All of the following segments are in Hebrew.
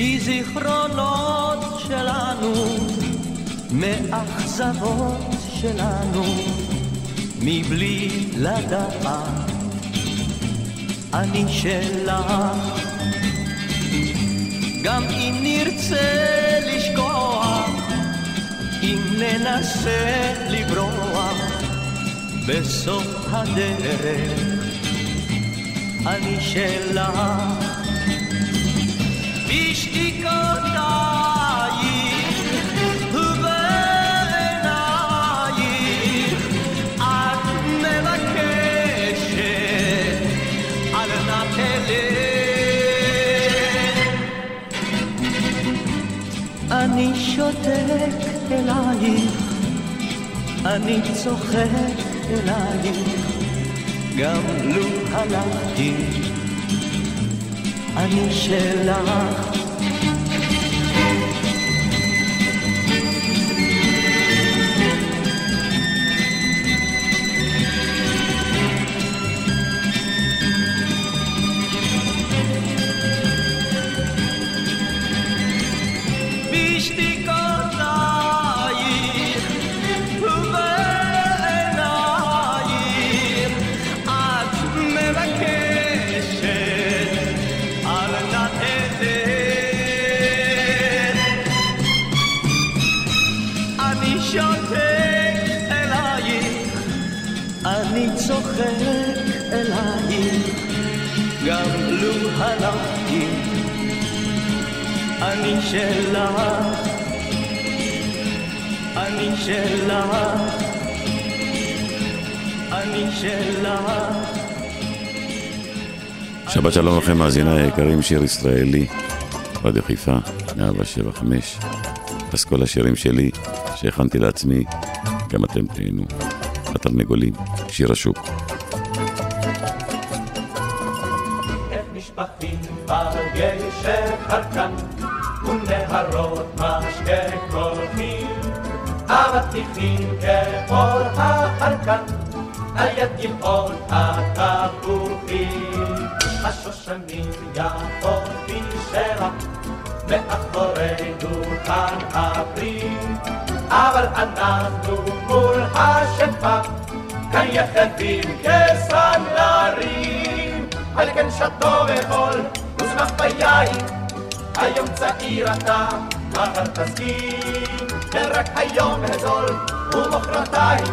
מזיכרונות שלנו, מאכזבות שלנו, מבלי לדעת, אני שלך. גם אם נרצה לשכוח אם ננסה לברוח בסוף הדרך, אני שלך. אני שותק אלייך, אני צוחק אלייך, גם לו הלכתי, אני שלך. אני שלך, אני שלך, אני שלך. שבת שלום לכם, מאזיני היקרים, שיר ישראלי, רדיו חיפה, 175. אז כל השירים שלי, שהכנתי לעצמי, גם אתם תהנו. התרנגולים, שיר השוק. גשם חרקן ונהרות משקה קולחים אבטיחים כאור החרקן על יד גבעות התפוחים. השושנים יפות בשרח מאחורי דוכן הפרי אבל אנחנו מול השפע כאן יחדים כסנדלרים על כן שתו וחול ושמח ביין, היום צעיר אתה, מחר תסכים, כן רק היום הזול, ומחרתיים,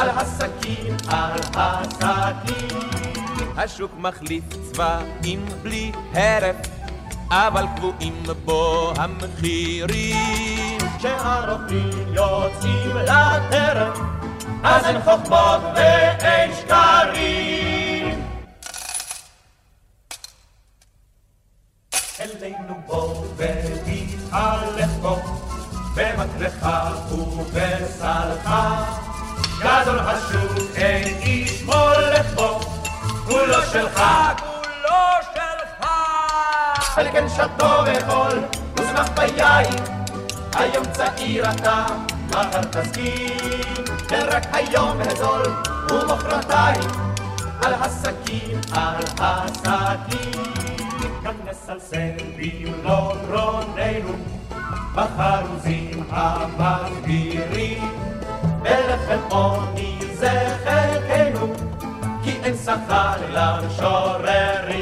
על הסכין, על הסכין. השוק מחליף צבעים בלי הרף, אבל קבועים בו המחירים. כשהרופאים יוצאים לטרף, אז אין חוכמות ואין שקרים. במטרחה ובסלך. גדול השוק אין איש מולך בו, כולו שלך, כולו שלך. על כן שתו וחול, ושמח ביין, היום צעיר אתה, מחר תסכים, כן רק היום הזול, ומחרתיים, על הסכין, על הסכין. כאן נסלסל במלוא גרוננו, בחרוזים המגבירים. בלחם עוני זה חלקנו, כי אין שכר למשוררים.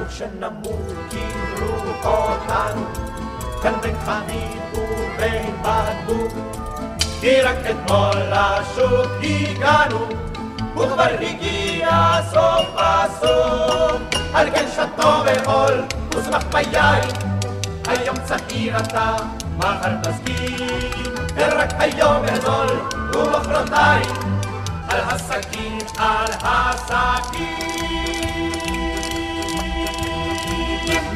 וכשנמות קברו אותנו, כאן בין חנית ובין בקבוק. כי רק אתמול לשוק הגענו, וכבר הגיע סוף הסוף. על כן שתו ואכול ושמח ביין. היום צעיר אתה, מחר תסכים, ורק היום אזול, ומחרתיים, על הסכין, על הסכין.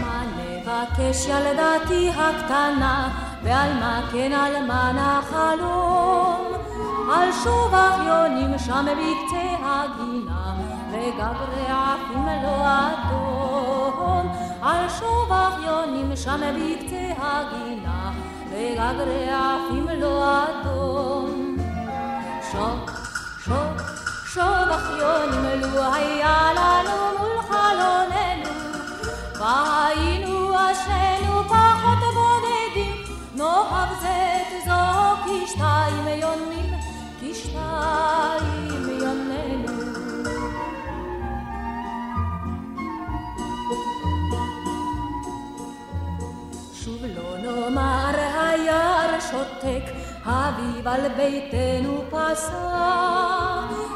מה נבקש ילדתי הקטנה, ועל מה כן על מה נחלום? על שוב אחיונים שם בקצה הגינה, וגברי עפים לא אדום. על שוב אחיונים שם בקצה הגינה, וגגרי עפים לו אדום. שוק, שוק, שוב אחיונים לו היה לנו מול חלוננו, והיינו אשרינו פחות בודדים, נאהב זה את זו כשתיים יונים, כשתיים האביב על ביתנו פסע.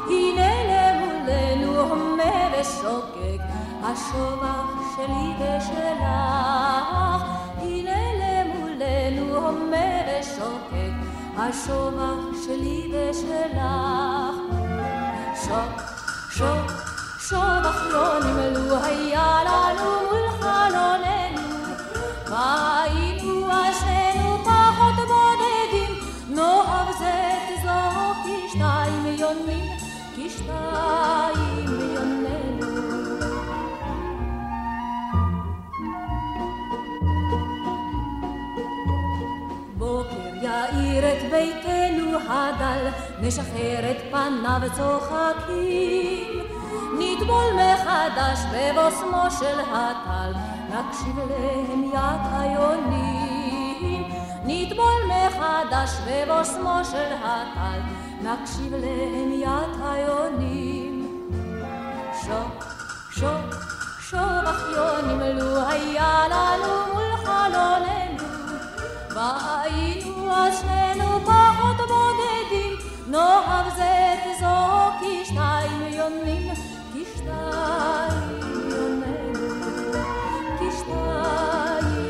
הנה למולנו הומה ושוקק, השובח שלי ושלך. הנה למולנו הומה ושוקק, השובח שלי ושלך. שוק, שוק, שובח לא נמלו היה לנו מול חלוננו. והיינו אשרינו פחות הדל, נשחרר את פניו צוחקים. נטבול מחדש בבוסמו של הטל, נקשיב להמיית היונים. נטבול מחדש בבוסמו של הטל, נקשיב להמיית היונים. שוק, שוק, שובח יונים, לו היה לנו מול חלוננו. והיינו אשרינו פחות בודדים, נאהב זו כשתיים יונים, יוננו, כשתיים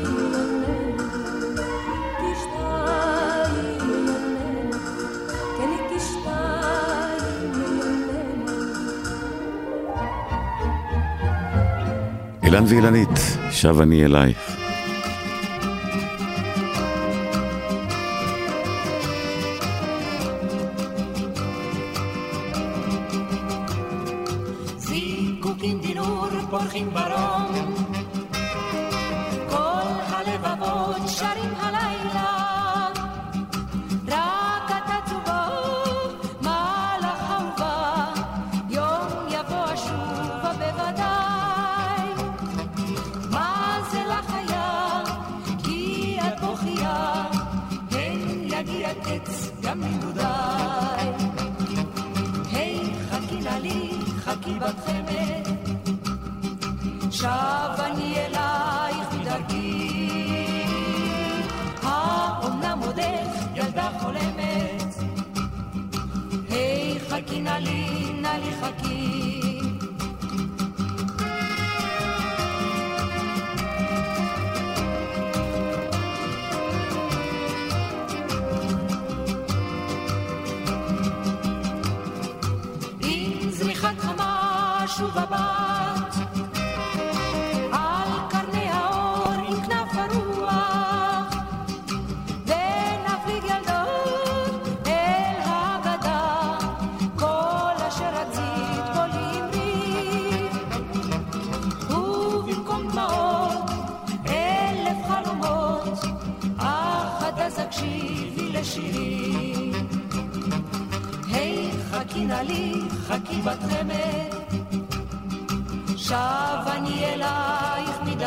יוננו. אילן ואילנית, שב אני אלייך.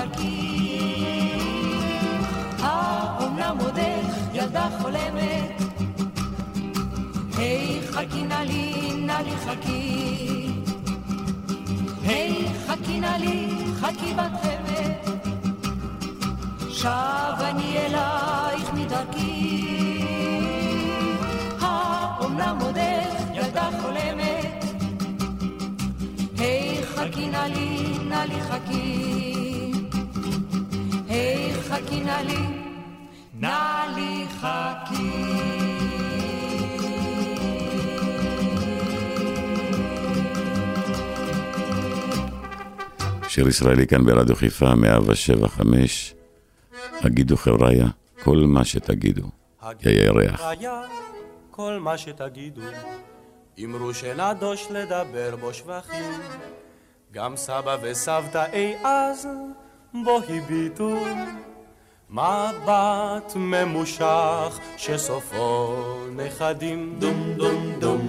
מדרכי. האומנם עודך ילדה חולמת? היי, חכי נא לי, נא לי חכי. היי, חכי נא לי, חכי בת חמד. שב אני אלייך מדרכי. האומנם עודך ילדה חולמת? היי, חכי נא לי, נא לי חכי. היי חכי נא לי, נא לי חכי. שיר ישראלי כאן ברדיו חיפה, 175. הגידו חבריה, כל מה שתגידו, ירח. כל מה שתגידו, אמרו שנדוש לדבר בו שבחים. גם סבא וסבתא אי אז בו הביטו מבט ממושך שסופו נכדים. דום דום דום.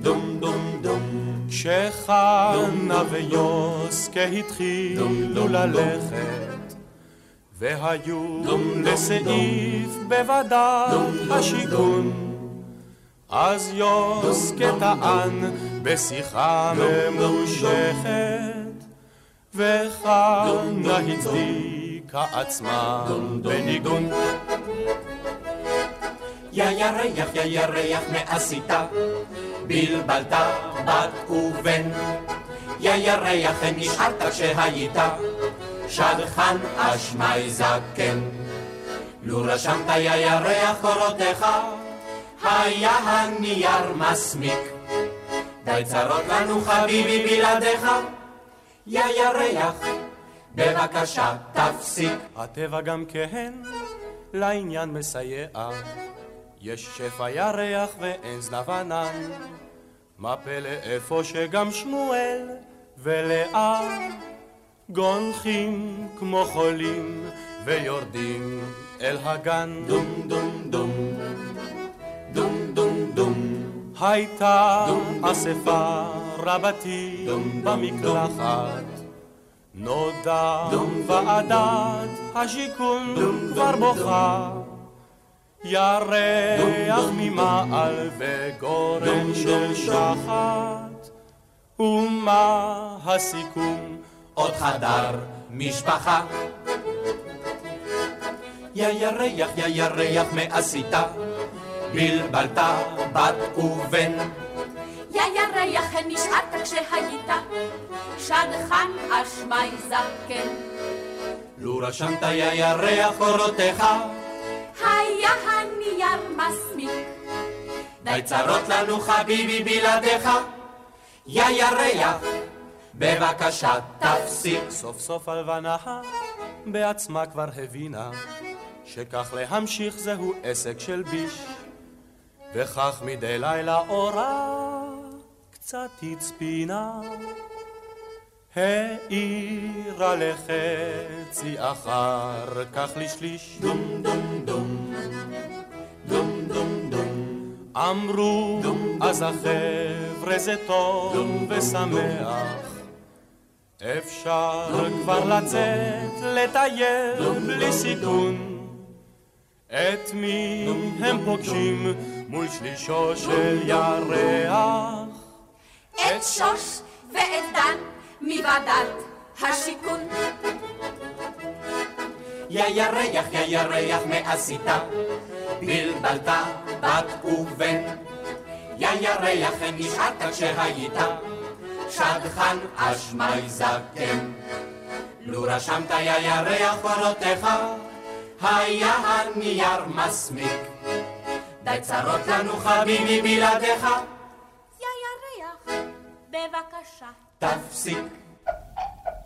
דום דום דום. כשחנה ויוסקה התחילו ללכת והיו לסעיף בוועדת השיכון אז יוסקה טען בשיחה ממושכת וחנה הצדיקה עצמה בניגון יא ירח, יא ירח, מה עשית? בלבלת בת ובן. יא ירח, נשארת כשהיית שדכן אשמי זקן. לו רשמת יא ירח קורותיך, היה הנייר מסמיק. די צרות לנו חביבי בלעדיך, יא ירח, בבקשה תפסיק. הטבע גם כן לעניין מסייע. יש שפע ירח ואין זנב ענן. מה פלא איפה שגם שמואל ולאה גונחים כמו חולים ויורדים אל הגן. דום דום דום דום הייתה אספה רבתי במקלחת. נודע ועדת השיכון כבר בוכה. ירח ממעל וגורן של שחת. ומה הסיכום? עוד חדר משפחה. יא ירח, יא ירח, מה עשית? בלבלת בת ובן. יא ירח, נשארת כשהיית שדכן אשמי זקן. לו רשמת יא ירח קורותיך, היה הנייר מסמיק. די צרות לנו חביבי בלעדיך. יא ירח, בבקשה תפסיק. סוף סוף הלבנה בעצמה כבר הבינה שכך להמשיך זהו עסק של ביש וכך מדי לילה אורה קצת הצפינה. העירה לחצי אחר כך לשליש. דום דום דום. דום דום דום. אמרו אז החבר'ה זה טוב ושמח. אפשר כבר לצאת לטייל בלי סיכון. את מי הם פוגשים מול שלישו של ירח את שוש ואת דן מוועדת השיכון. יא ירח, יא ירח, מה עשית? בלבלת בת ובן. יא ירח, נשארת כשהיית שדכן אשמי זקן. לו רשמת יא ירח קורותיך, היה הנייר מסמיק. די צרות לנו חביבי בלעדיך, יא ירח, בבקשה. תפסיק.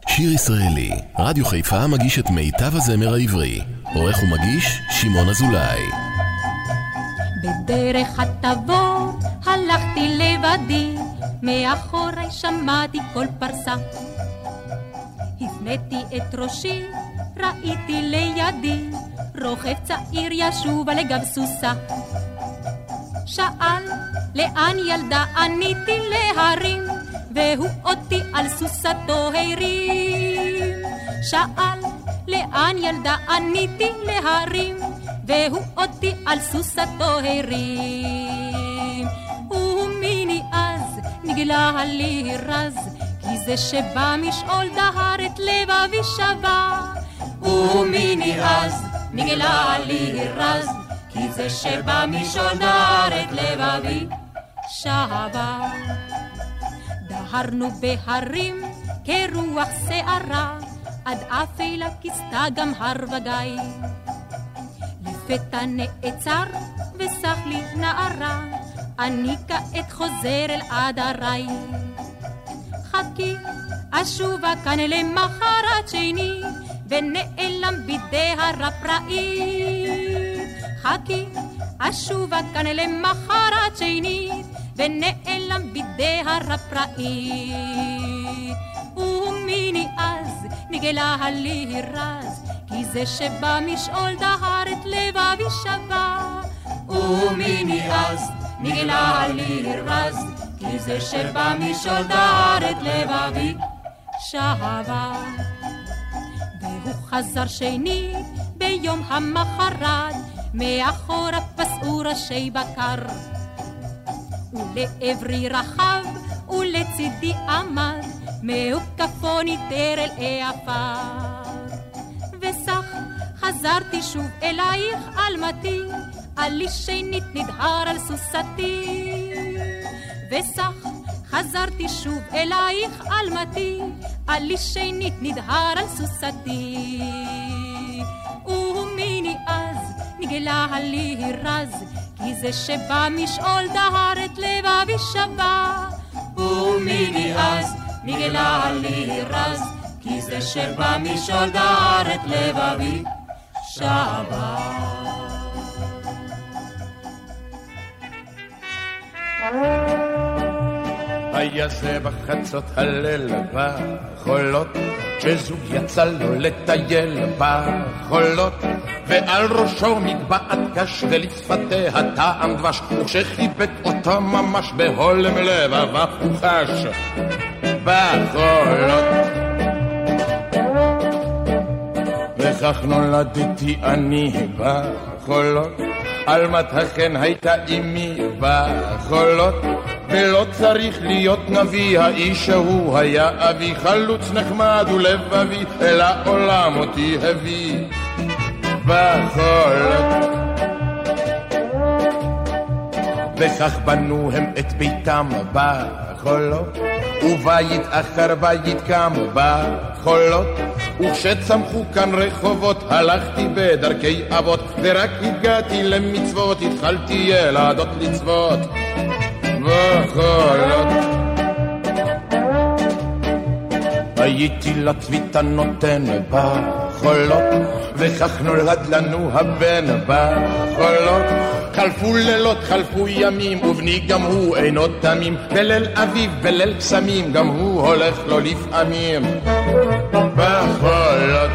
שיר ישראלי, רדיו חיפה מגיש את מיטב הזמר העברי. עורך ומגיש, שמעון אזולאי. בדרך התבור הלכתי לבדי, מאחורי שמעתי קול פרסה. הפניתי את ראשי, ראיתי לידי, רוכב צעיר ישוב על גב סוסה. שאל, לאן ילדה עניתי להרים, והוא אותי על סוסתו הרים. שאל, לאן ילדה עניתי להרים, והוא אותי על סוסתו הרים. ומיני אז נגלה לי רז, כי זה שבא משאול דהר את לבבי שבה. ומיני אז נגלה לי רז, כי זה שבא משאול דהר את לבבי שבה. דהרנו בהרים כרוח שערה, עד אפלה כיסתה גם הר וגיא. לפתע נעצר וסח לי נערה, אני כעת חוזר אל עדריי. חכי, אשובה כאן למחרת שני, ונעלם בידי הרפראית. חכי, אשובה כאן למחרת שני, ונעלם בידי הרפראית. ומיני אז נגלה לי רז, כי זה שבא משאול דהר את לבבי שבה. ומיני אז נגלה לי רז, כי זה שבא משאול דהר את לבבי שבה. חזר שנית ביום המחרת, מאחורה פסעו ראשי בקר. ולעברי רחב ולצידי עמד, מהוקפו ניטר אל העפר. וסך חזרתי שוב אלייך אלמתי, עלי שנית נדהר על סוסתי. וסך חזרתי שוב אלייך אלמתי, עלי שנית נדהר על סוסתי. ומיני אז נגלה לי רז, כי זה שבא משאול דהר את לבבי שבה. ומיני אז נגלה לי רז, כי זה שבא משאול דהר את לבבי שבה. היה זה בחצות הליל בחולות, כשזוג יצא לו לטייל בחולות, ועל ראשו מטבעת קש ולשפתיה טעם דבש, וכשחיבק אותו ממש בהולם לבבה הוא חש בחולות. וכך נולדתי אני בחולות, עלמת החן הייתה אמי בחולות. ולא צריך להיות נביא, האיש ההוא היה אבי חלוץ נחמד ולבבי, אל העולם אותי הביא בחולות. וכך בנו הם את ביתם בחולות, ובית אחר בית קם בחולות. וכשצמחו כאן רחובות, הלכתי בדרכי אבות, ורק הגעתי למצוות, התחלתי ילדות לצוות. בחולות. הייתי לצביתה נותן בחולות, וכך נולד לנו הבן בחולות. חלפו לילות, חלפו ימים, ובני גם הוא אינו תמים, בליל אביב, בליל קסמים, גם הוא הולך לו לפעמים בחולות.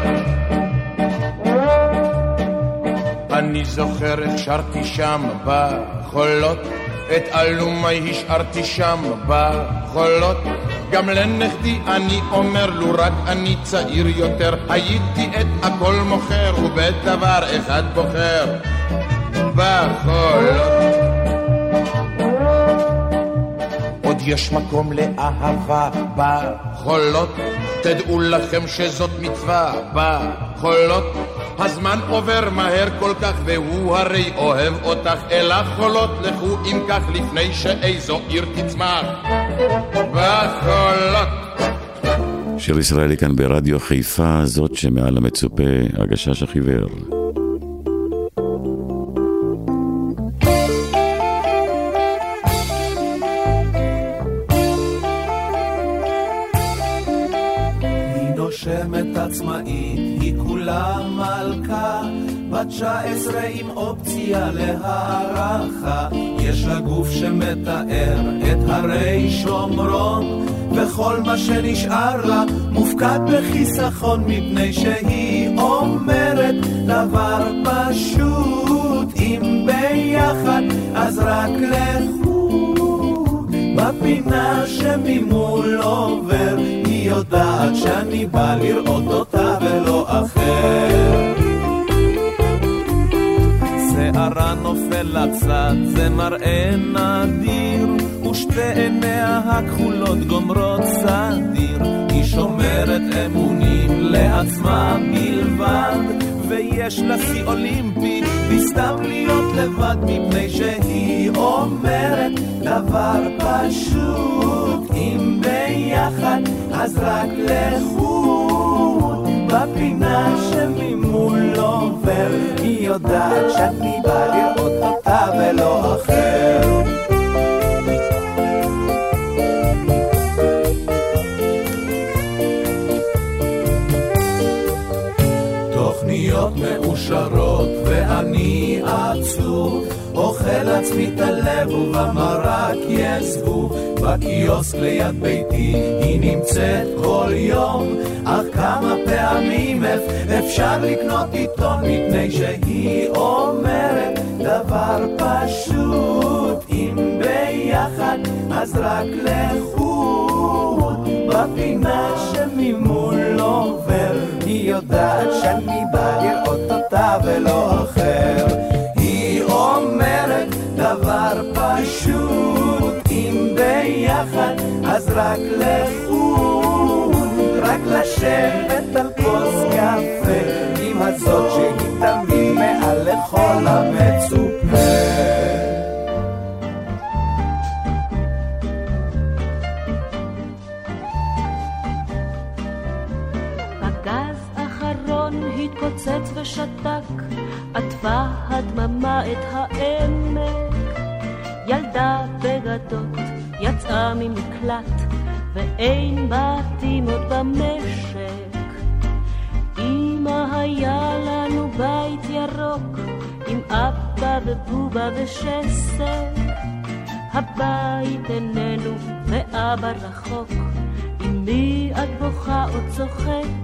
אני זוכר איך שרתי שם בחולות את אלומי השארתי שם בחולות. גם לנכדי אני אומר לו רק אני צעיר יותר, הייתי את הכל מוכר ובדבר אחד בוחר בחולות. עוד יש מקום לאהבה בחולות, תדעו לכם שזאת מצווה בחולות. הזמן עובר מהר כל כך והוא הרי אוהב אותך. אל החולות לכו אם כך לפני שאיזו עיר תצמח. בחולות שיר ישראלי כאן ברדיו חיפה, זאת שמעל המצופה, הגשש החיוור. עצמאית, היא כולה מלכה, בת תשע עשרה עם אופציה להערכה. יש לה גוף שמתאר את הרי שומרון, וכל מה שנשאר לה מופקד בחיסכון, מפני שהיא אומרת דבר פשוט, אם ביחד אז רק לכו. בפינה שממול עובר, היא יודעת שאני בא לראות אותה ולא אחר. שערה נופל לצד, זה מראה נדיר, ושתי עיניה הכחולות גומרות סדיר. היא שומרת אמונים לעצמה בלבד, ויש לה שיא אולימפי, בסתם להיות לבד, מפני שהיא אומרת דבר פשוט, אם ביחד, אז רק לחוד, בפינה שממול עובר, היא יודעת שאת בא לראות אותה ולא אחר. תוכניות מאושרות ואני עצוב אוכל עצמי את הלב ובמרק יעזבו. בקיוסק ליד ביתי היא נמצאת כל יום. אך כמה פעמים אפשר לקנות עיתון מפני שהיא אומרת דבר פשוט. אם ביחד אז רק לחוד. בפינה שממול עובר היא יודעת שאני בא לראות אותה ולא ביחד אז רק לחוד רק לשבת על כוס קפה עם הזאת שהיא תמיד מעל לכל המצופה התפוצץ ושתק, עטפה הדממה את העמק. ילדה בגדות יצאה ממקלט, ואין בתים עוד במשק. אמא היה לנו בית ירוק, עם אבא ובובה ושסק. הבית איננו ואבא רחוק, עם מי את בוכה או צוחקת?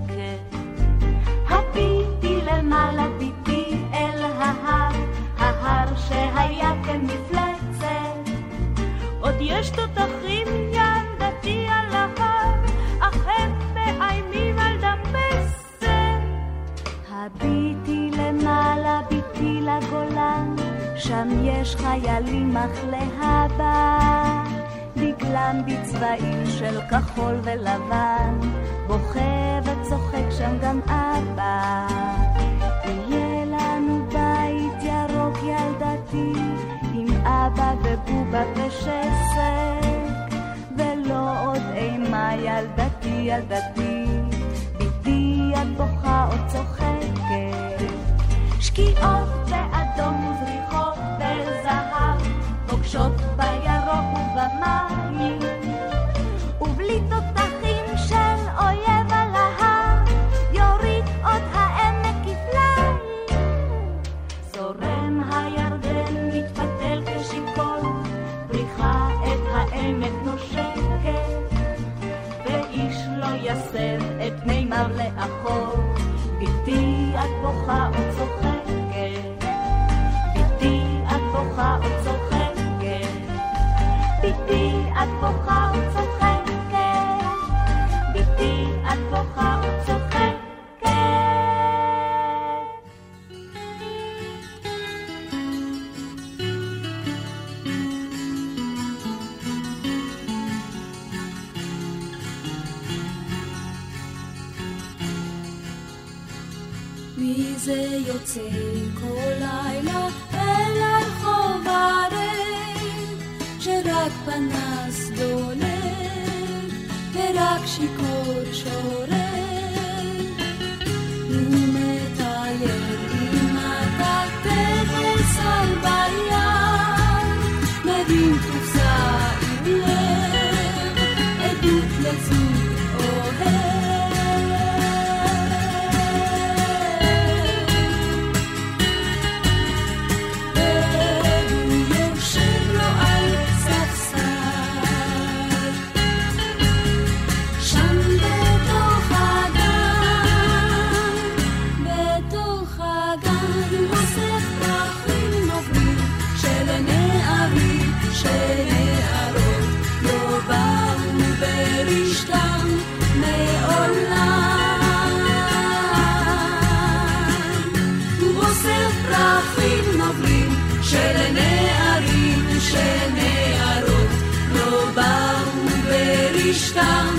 הביטי למעלה ביטי אל ההר, ההר שהיה כמפלצת. עוד יש תותחים ילדתי על ההר, אך הם מאיימים על דמשק. הביטי למעלה ביטי לגולן, שם יש חיילים אך להבא. דגלם בצבעים של כחול ולבן, בוכה וצוחק שם גם אבא. יהיה לנו בית ירוק ילדתי, עם אבא ובובה ושסק, ולא עוד אימה ילדתי ילדתי, נופלים של נערים, שנערות לא באו ברשתם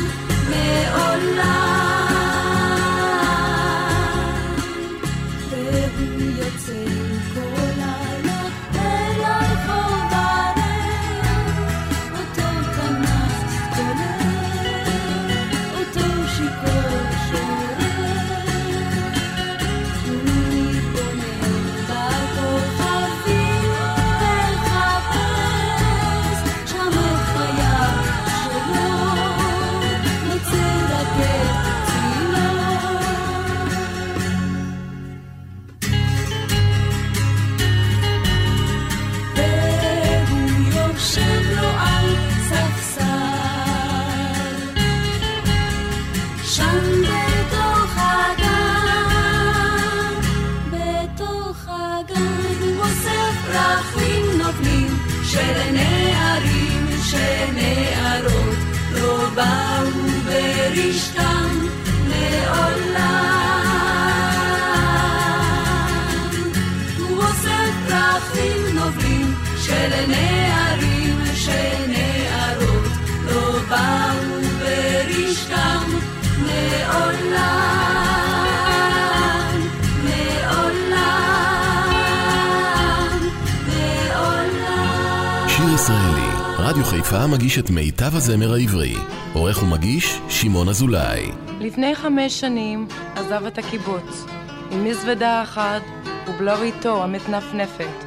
רדיו חיפה מגיש את מיטב הזמר העברי. עורך ומגיש, שמעון אזולאי. לפני חמש שנים עזב את הקיבוץ, עם מזוודה אחת ובלריתו המתנפנפת.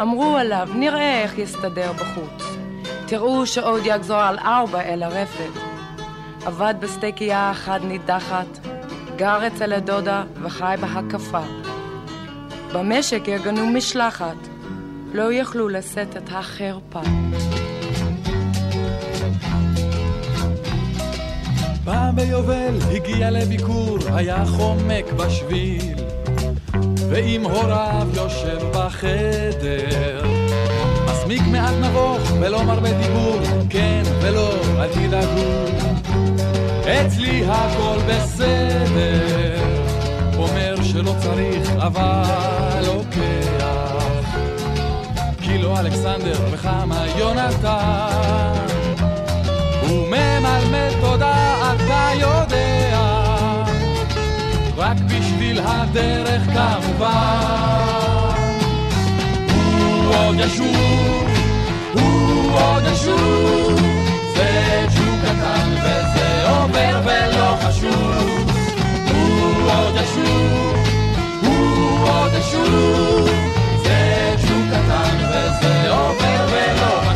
אמרו עליו, נראה איך יסתדר בחוץ. תראו שעוד יגזור על ארבע אל הרפת. עבד בסטייקייה אחת נידחת, גר אצל הדודה וחי בהקפה. במשק ארגנו משלחת, לא יכלו לשאת את החרפה. פעם ביובל הגיע לביקור, היה חומק בשביל, ועם הוריו יושב בחדר. מסמיק מעט נבוך ולא מרבה דיבור, כן ולא, אל תדאגו. אצלי הכל בסדר, אומר שלא צריך אבל לוקח. כי לא אלכסנדר וכמה יונתן, הוא ממלמל תודה אתה יודע, רק בשביל הדרך כמובן. הוא עוד ישוב, הוא עוד ישוב, זה ג'וק קטן וזה עובר ולא חשוב. הוא עוד ישוב, הוא עוד ישוב, זה ג'וק קטן וזה עובר ולא חשוב.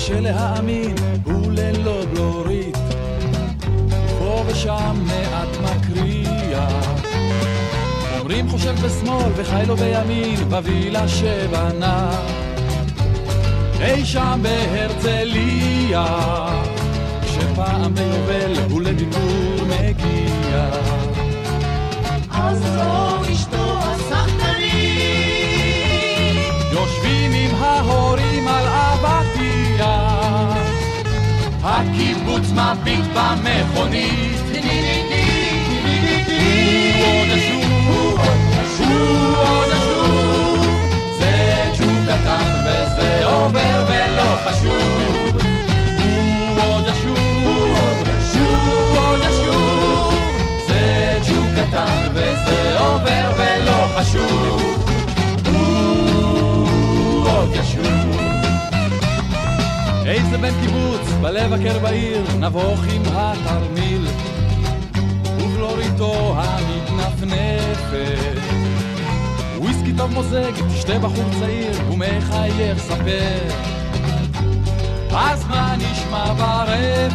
קשה להאמין, הוא ללא בלורית. פה ושם מעט מקריאה. אומרים חושב בשמאל וחי לו בימין, בווילה שבנה. אי שם בהרצליה, כשפעם ביובל הוא לביקור מגיע. אז הקיבוץ מביט במכונית. עוד ישוב, הוא עוד ישוב, זה ג'וק קטן וזה עובר ולא חשוב. עוד ישוב, הוא עוד ישוב, זה ג'וק קטן וזה עובר ולא חשוב. עוד ישוב. איזה בן קיבוץ, בלב הקר בעיר, נבוך עם התרמיל, ובלוריתו המתנפנפת. וויסקי טוב מוזג, תשתה בחור צעיר, ומחייך ספר. אז מה נשמע ברפת?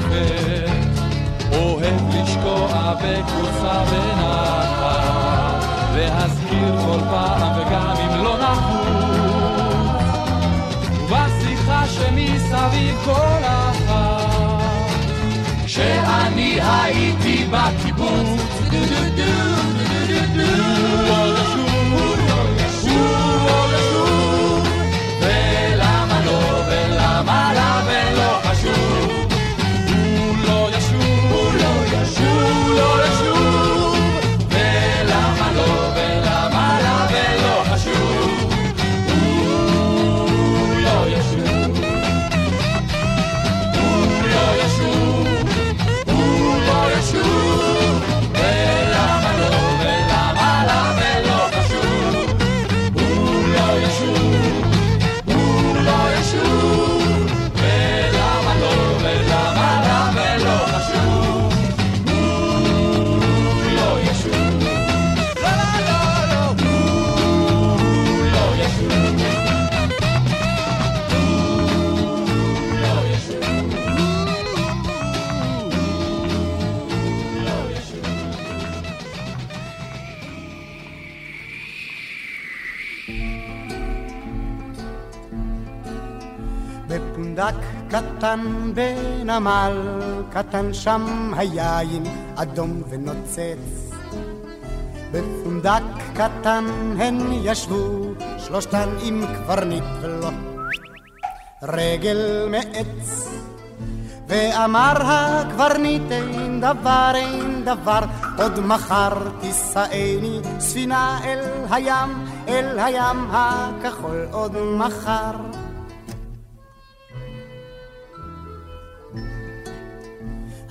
אוהב לשקוע בכורסה בנחת, להזכיר כל פעם וגם אם לא נחוץ, שמסביב כל אחת, כשאני הייתי בקיבוץ, דו דו דו דו דו דו עוד ישוב, הוא עוד ישוב, ולמה לא ולמה לה ולא חשוב. הוא לא ישוב, הוא לא ישוב, הוא לא ישוב, בנמל קטן שם היין אדום ונוצץ בפונדק קטן הן ישבו, שלושתן עם קברניט ולו רגל מעץ. ואמר הקברניט אין דבר אין דבר, עוד מחר תישאני ספינה אל הים, אל הים הכחול עוד מחר.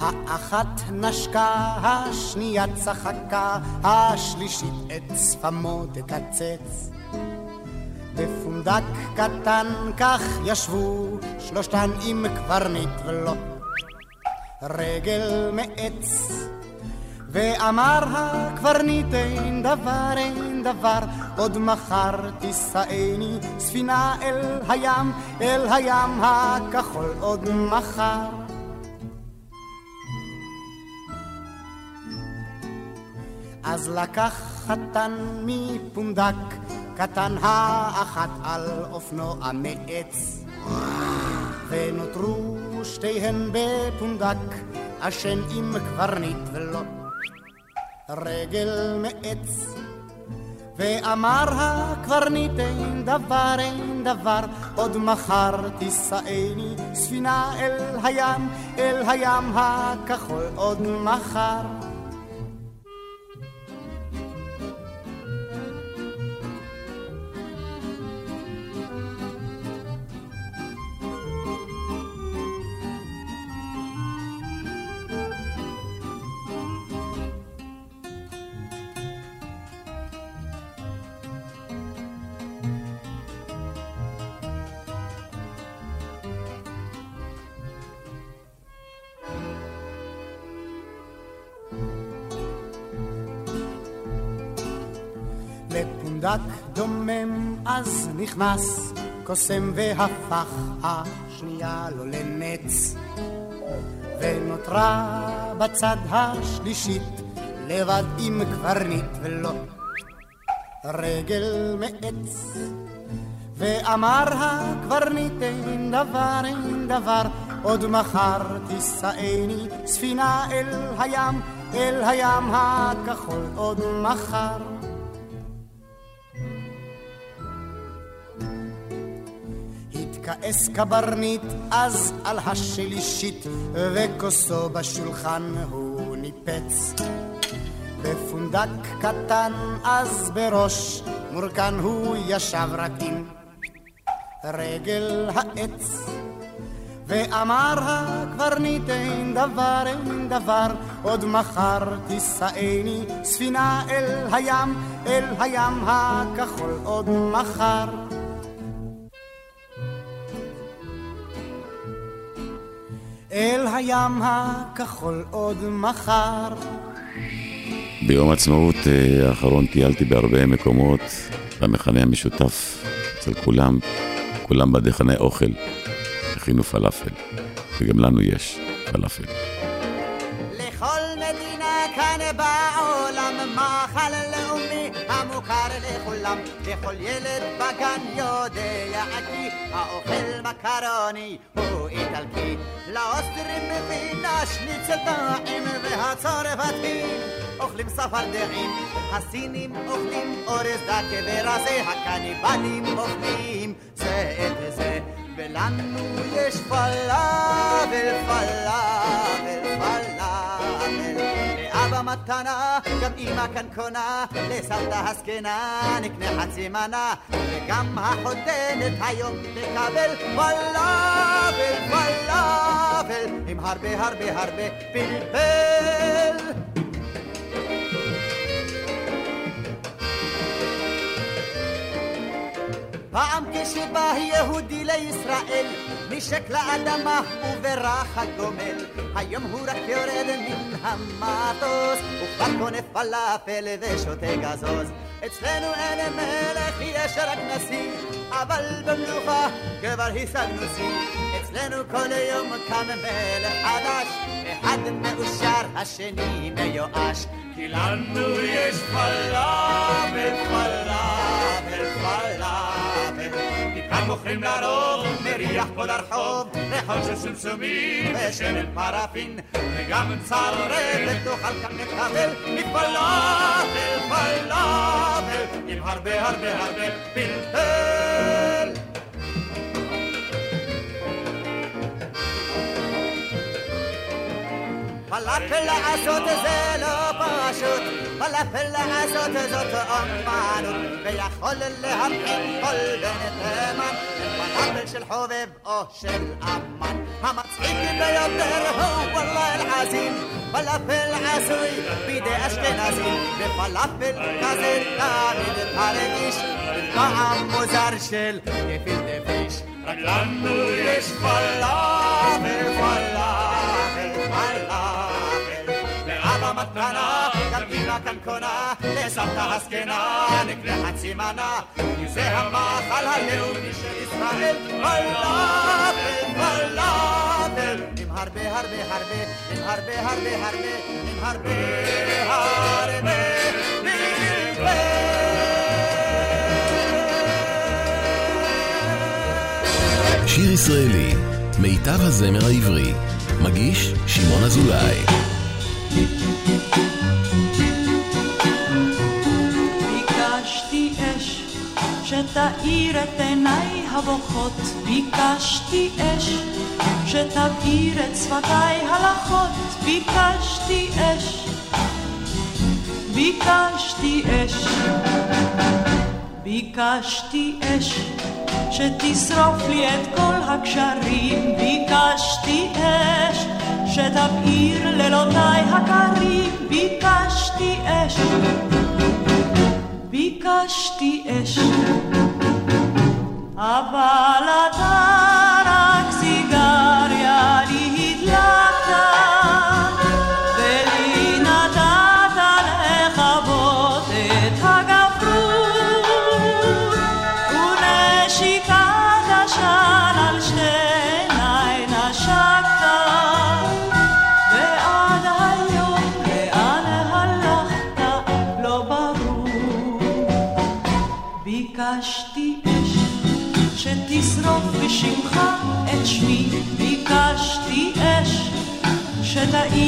האחת נשקה, השנייה צחקה, השלישית את שפמו תקצץ. בפונדק קטן כך ישבו שלושתן עם קברניט ולו רגל מעץ. ואמר הקברניט אין דבר אין דבר עוד מחר תישאני ספינה אל הים אל הים הכחול עוד מחר אז לקח חתן מפונדק, קטן האחת על אופנוע מעץ. ונותרו שתיהן בפונדק, אשן עם קברניט ולא רגל מעץ. ואמר הקברניט אין דבר אין דבר עוד מחר תישאני ספינה אל הים אל הים הכחול עוד מחר נכנס קוסם והפך השנייה לו לנץ. ונותרה בצד השלישית לבד עם קברניט ולו רגל מעץ. ואמר הקברניט אין דבר אין דבר עוד מחר תישאני ספינה אל הים אל הים הכחול עוד מחר כעס קברניט אז על השלישית וכוסו בשולחן הוא ניפץ. בפונדק קטן אז בראש מורכן הוא ישב רק עם רגל העץ ואמר הקברניט אין דבר אין דבר עוד מחר תישאני ספינה אל הים אל הים הכחול עוד מחר אל הים הכחול עוד מחר. ביום העצמאות אה, האחרון טיילתי בהרבה מקומות, והמכנה המשותף אצל כולם, כולם בדכני אוכל, הכינו פלאפל, וגם לנו יש פלאפל. לכל מדינה כאן בעולם המוכר לכולם, לכל ילד בגן יודע כי האוכל מקרוני הוא איטלקי. לאוסטרים מבינה שניצל טעים והצרפתים אוכלים צפרדעים, הסינים אוכלים אורז דקה ורזה, הקניבלים אוכלים זה את זה, ולנו יש פלאבל, פלאבל, פלאבל. לאבא מתנה, גם אמא כאן קונה, לסבתא הזקנה נקנה חצי מנה, וגם החותנת היום תקבל פלאבל, פלאבל, עם הרבה הרבה הרבה פלפל. פעם כשבא יהודי לישראל, נשק לאדמה וברח הגומל. היום הוא רק יורד מן המטוס, וכבר קונה פלאפל ושותה גזוז. אצלנו אין מלך, יש רק נשיא, אבל במלוכה כבר השגנו שיא. אצלנו כל יום קם מלך חדש, אחד מאושר, השני מיואש. כי לנו יש פלאפל, פלאפל. מכאן מוכרים לרוב, מריח כל הרחוב, ריחות של סומסומים ושמן פרפין, וגם צרבת תאכל כאן לקבל מפלאפל, פלאפל. הרבה הרבה פלפל. פלאפל לעשות זה לא פשוט, פלאפל לעשות זאת אומנות, ויכול להבחין כל בן תימן, פלאפל של חובב או של אמן. המצחיק ביותר הוא וואלה אל-עזים, פלאפל עשוי בידי אשכנזים, ופלאפל כזה תמיד הרגיש, טעם מוזר של גפילטע פיש. רק לנו יש פלאפל, פלאפל, פלאפל. לאבא מתנה, קונה, לסבתא הזקנה, נקנה חצי מנה. כי זה המאכל הלאומי של ישראל, פלאפל, פלאפל. עם הרבה הרבה הרבה, עם הרבה הרבה הרבה, עם הרבה הרבה שיר ישראלי, מיטב הזמר העברי. מגיש שמעון אזולאי. שתאיר את עיניי הבוכות, ביקשתי אש. שתבעיר את שפתיי הלכות, ביקשתי אש, ביקשתי אש, ביקשתי אש. שתשרוף לי את כל הקשרים, ביקשתי אש. שתבעיר לילותיי הקרים, ביקשתי אש, ביקשתי אש, אבל אתה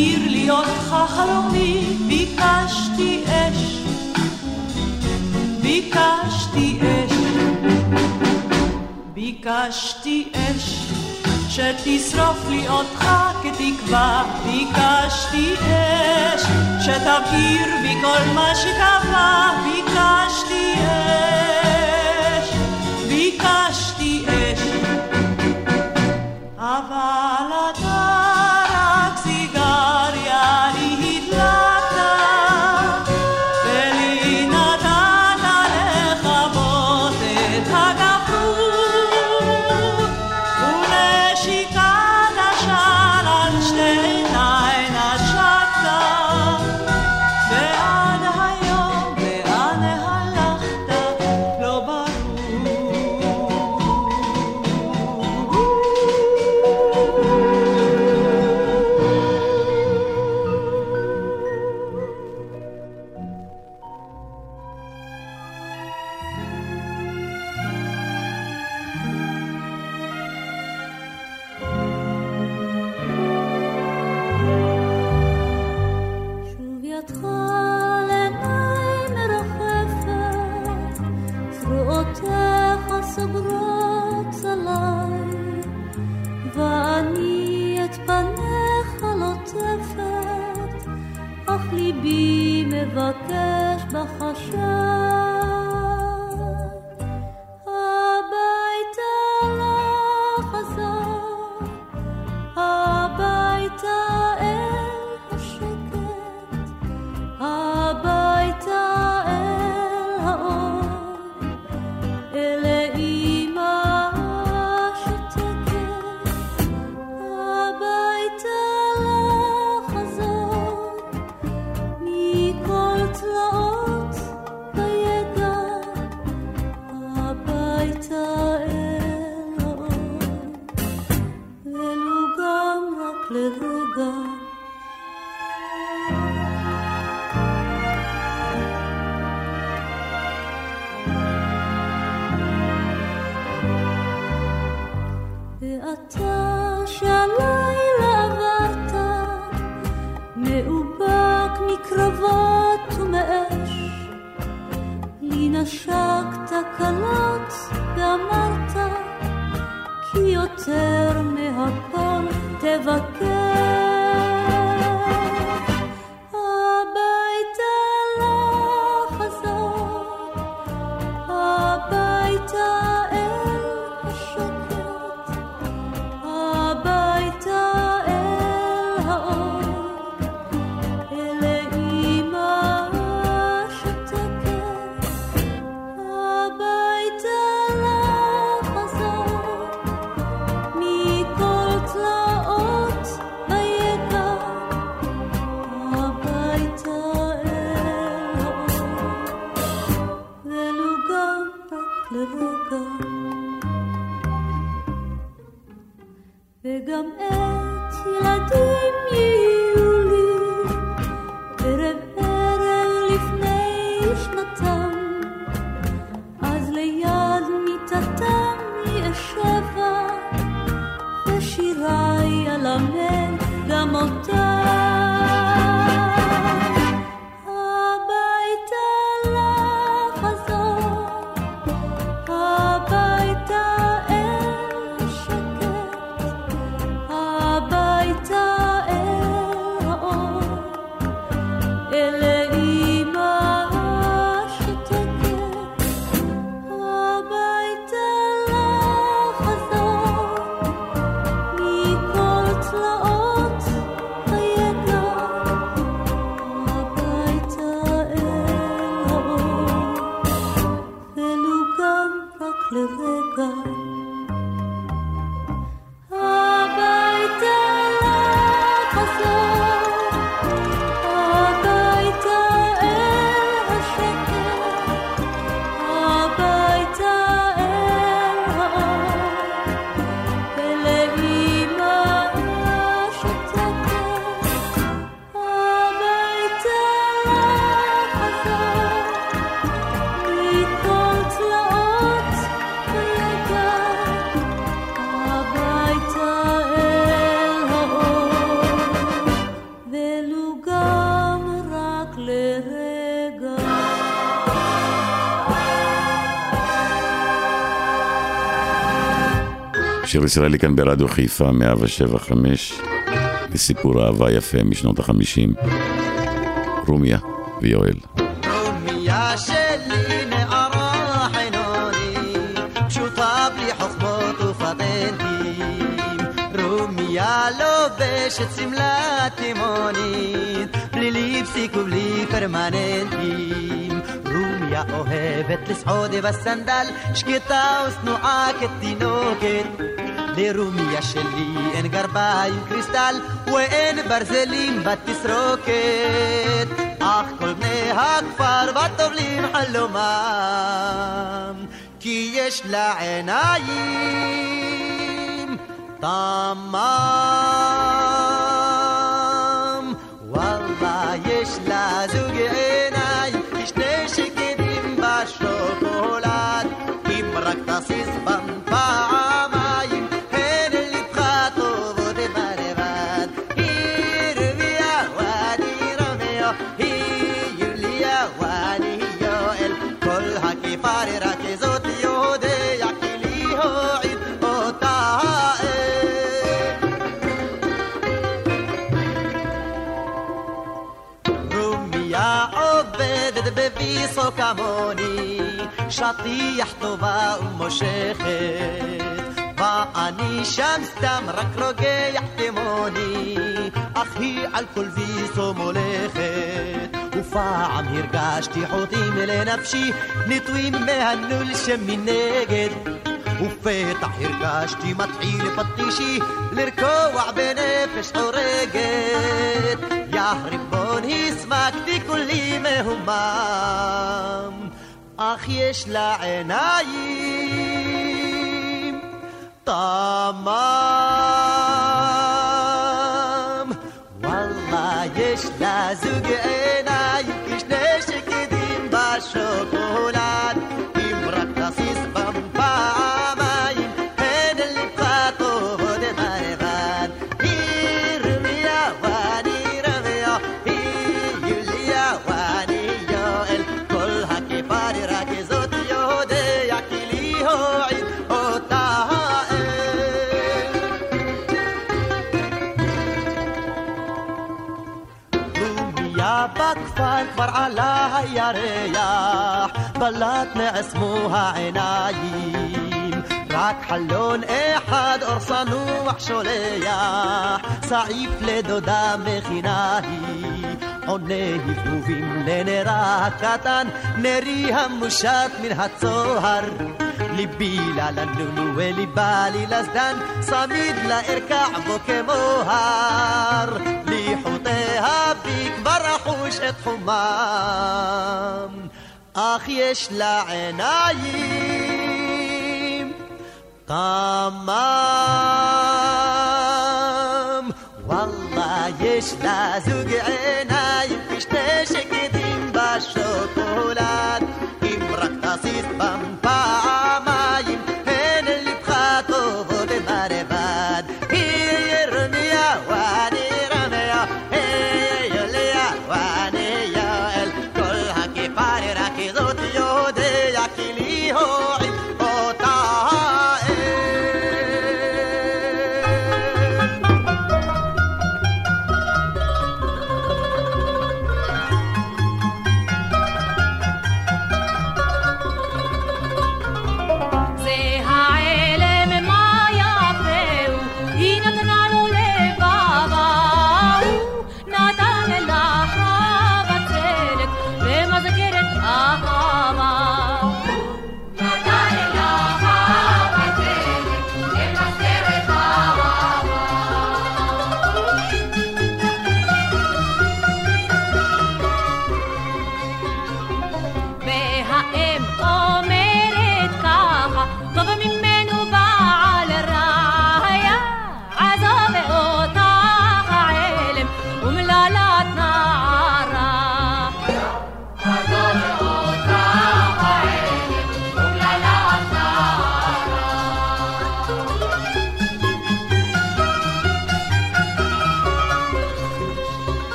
שתאיר לי אותך חלומי, ביקשתי אש, ביקשתי אש, ביקשתי אש שתשרוף לי אותך כתקווה, ביקשתי אש שתבעיר בי כל מה שקבע, ביקשתי אש, ביקשתי אש, אבל אתה שיר ישראלי כאן ברדיו חיפה 175, לסיפור אהבה יפה משנות החמישים. רומיה ויואל. לובשת שמלה תימונית, בלי ליפסיק ובלי פרמננטים. רומיה אוהבת לסעוד בסנדל, שקטה ושנואה כתינוקת. לרומיה שלי אין גרביים קריסטל ואין ברזלים בתסרוקת. אך כל בני הכפר בטובלים חלומם כי יש לה עיניים תמם כמוני, שטיח טובה ומושכת. ואני שם סתם רק רוגע כמוני, אך היא על כל ויסו מולכת. ופעם הרגשתי חוטים לנפשי, נטועים מהנול שמנגד. ופתח הרגשתי מתחיל פטישי לרקוע בנפש חורגת יא ריבון הסמקתי כולי מהומם אך יש לה עיניים תמם הירח, בלט נעצמו העיניים. רק חלון אחד אור צנוח שולח, סעיף לדודה מכינה היא. עונה הבהובים לנרה הקטן, נרי המושט מן הצוהר. ליבי ללנונו וליבה לי לזדן, צמיד לארקע בו כמו הר. לי חוטיה בי כבר אחוש את חומם, אך יש לה עיניים כמם. וואלה יש לה זוג עיניים כשתי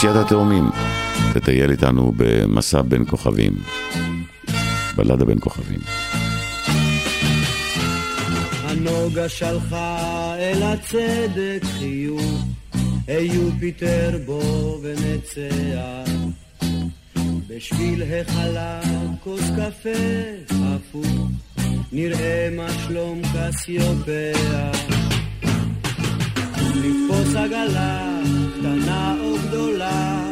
שלישיית התאומים, תטייל איתנו במסע בין כוכבים. בלדה בין כוכבים. הנוגה שלחה אל הצדק חיוך, היו יופיטר בו ונצח. בשביל החלב כוס קפה הפוך, נראה מה שלום קסיופיה. לתפוס עגלה, קטנה או גדולה,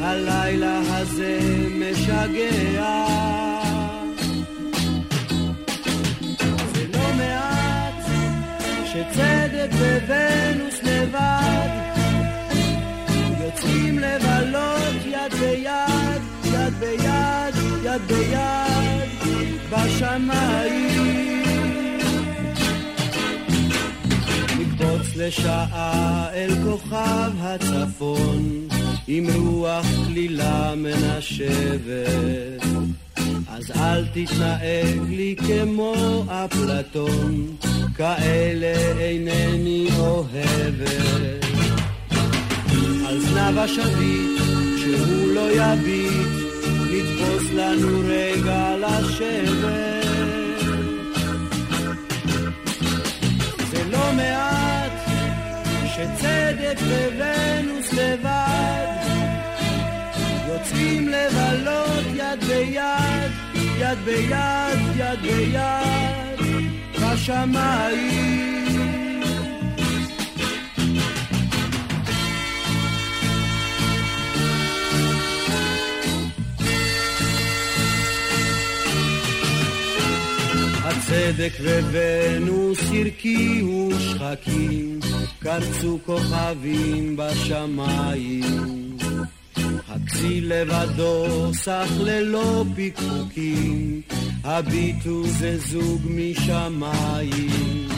הלילה הזה משגע. זה לא מעט שצדק וונוס לבד יוצאים לבלות יד ביד, יד ביד, יד ביד בשמיים. לשעה אל כוכב הצפון עם רוח כלילה מנשבת אז אל תתנהג לי כמו אפלטון, כאלה אינני אוהבת. על זנב השביט, שהוא לא יביט, נתפוס לנו רגע לשבת. שצדק וונוס לבד יוצאים לבלות יד ביד, יד ביד, יד ביד, בשמיים. הצדק וונוס הרקיעו שחקים, קרצו כוכבים בשמיים. הכסיל לבדו סך ללא פיקפוקים, הביטו זה זוג משמיים.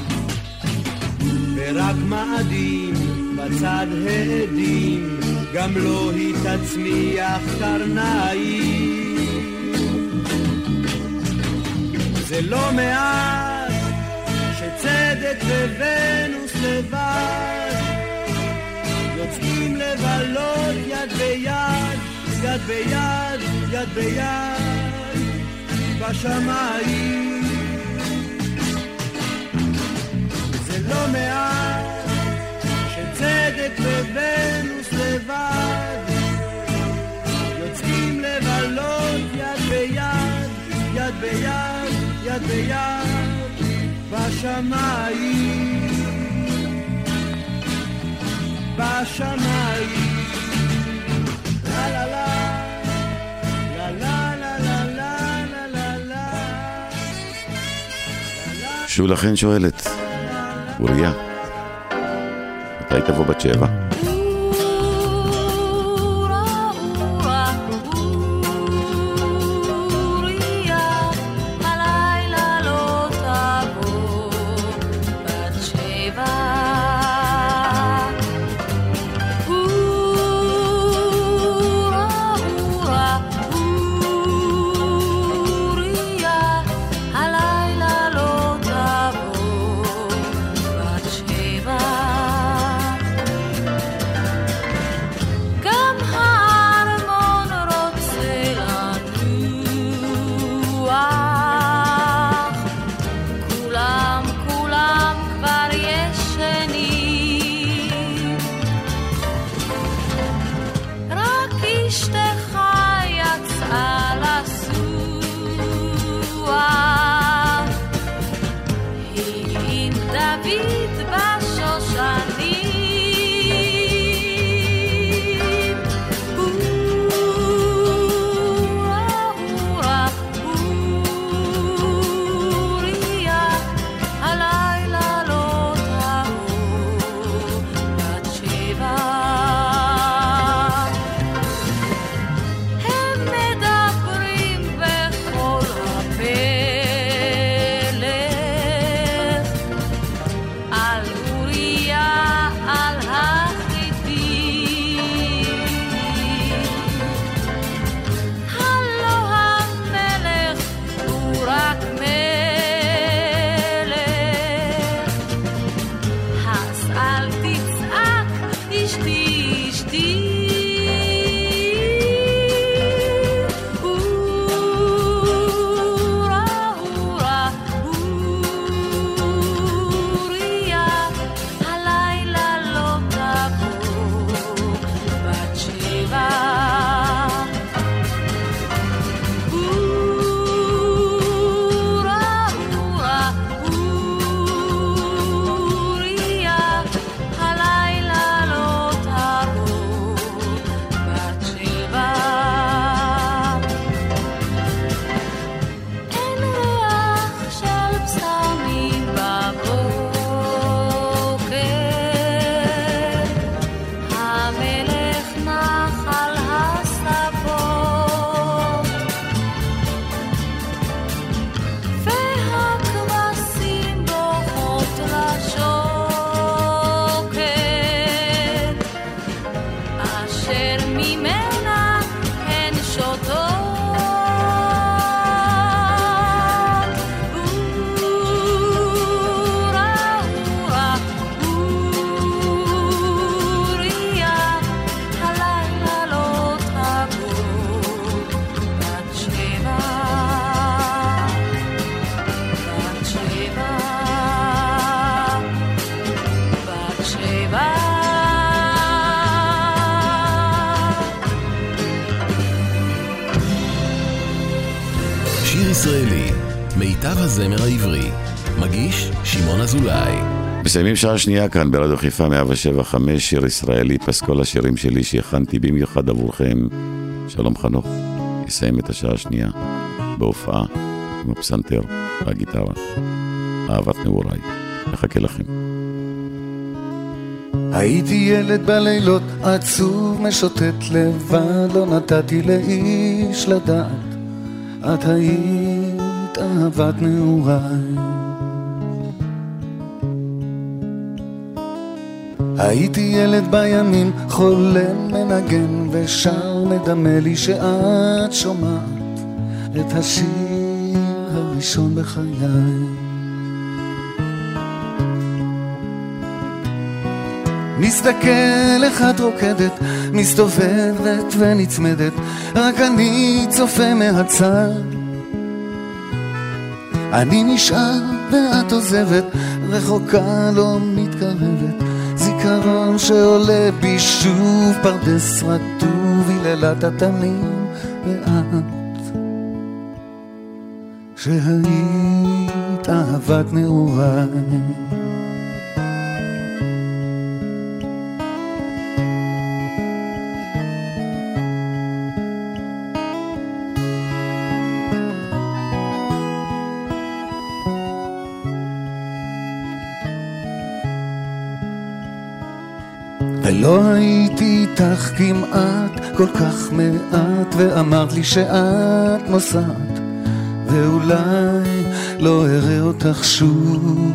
ורק מאדים בצד העדים, גם לא היא תצמיח קרניים. זה לא מעט שצדק וונוס לבד יוצאים לבלות יד ביד, יד ביד, יד ביד, בשמיים. זה לא מעט שצדק וונוס לבד יוצאים לבלות יד ביד, יד ביד, יד ביד, בשמיים. בשמיים. לה לה לה, חן שואלת, אוריה, מתי תבוא בת שבע? ישראלי, מיטב הזמר העברי. מגיש שמעון אזולאי. מסיימים שעה שנייה כאן ברדיו חיפה 175, שיר ישראלי, פסקול השירים שלי שהכנתי במיוחד עבורכם. שלום חנוך, יסיים את השעה השנייה בהופעה עם הפסנתר והגיטרה. אהבת נעוריי, מחכה לכם. הייתי ילד בלילות עצוב משוטט לבד, לא נתתי לאיש לדעת, את היית אהבת נעוריי. הייתי ילד בימים, חולם מנגן ושר מדמה לי שאת שומעת את השיר הראשון בחיי. מסתכל איך את רוקדת, מסתובבת ונצמדת, רק אני צופה מהצד. אני נשאר ואת עוזבת, רחוקה לא מתקרבת, זיכרון שעולה בי שוב פרדס רטוב, היללת התנים ואת, שהיית אהבת נעוריי. ולא הייתי איתך כמעט כל כך מעט ואמרת לי שאת נוסעת ואולי לא אראה אותך שוב.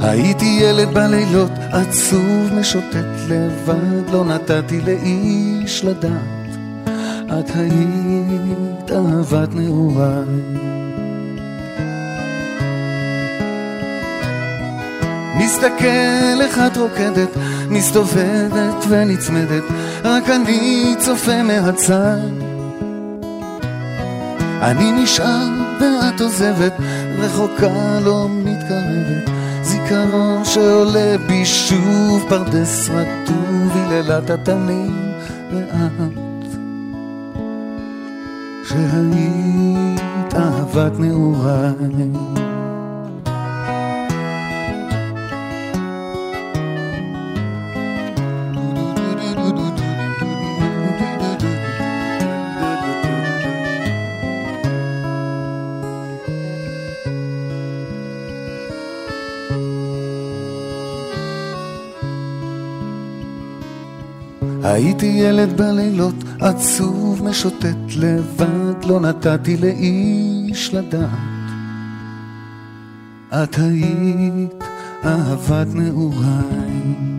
הייתי ילד בלילות עצוב משוטט לבד לא נתתי לאיש לדעת. את היית אהבת נעוריי מסתכל את רוקדת, מסתובבת ונצמדת, רק אני צופה מהצד. אני נשאר ואת עוזבת, רחוקה לא מתקרבת, זיכרון שעולה בי שוב פרדס רטוב, היללת התנים ואת, שהיית אהבת נעוריי. הייתי ילד בלילות, עצוב משוטט לבד, לא נתתי לאיש לדעת. את היית אהבת נעוריי.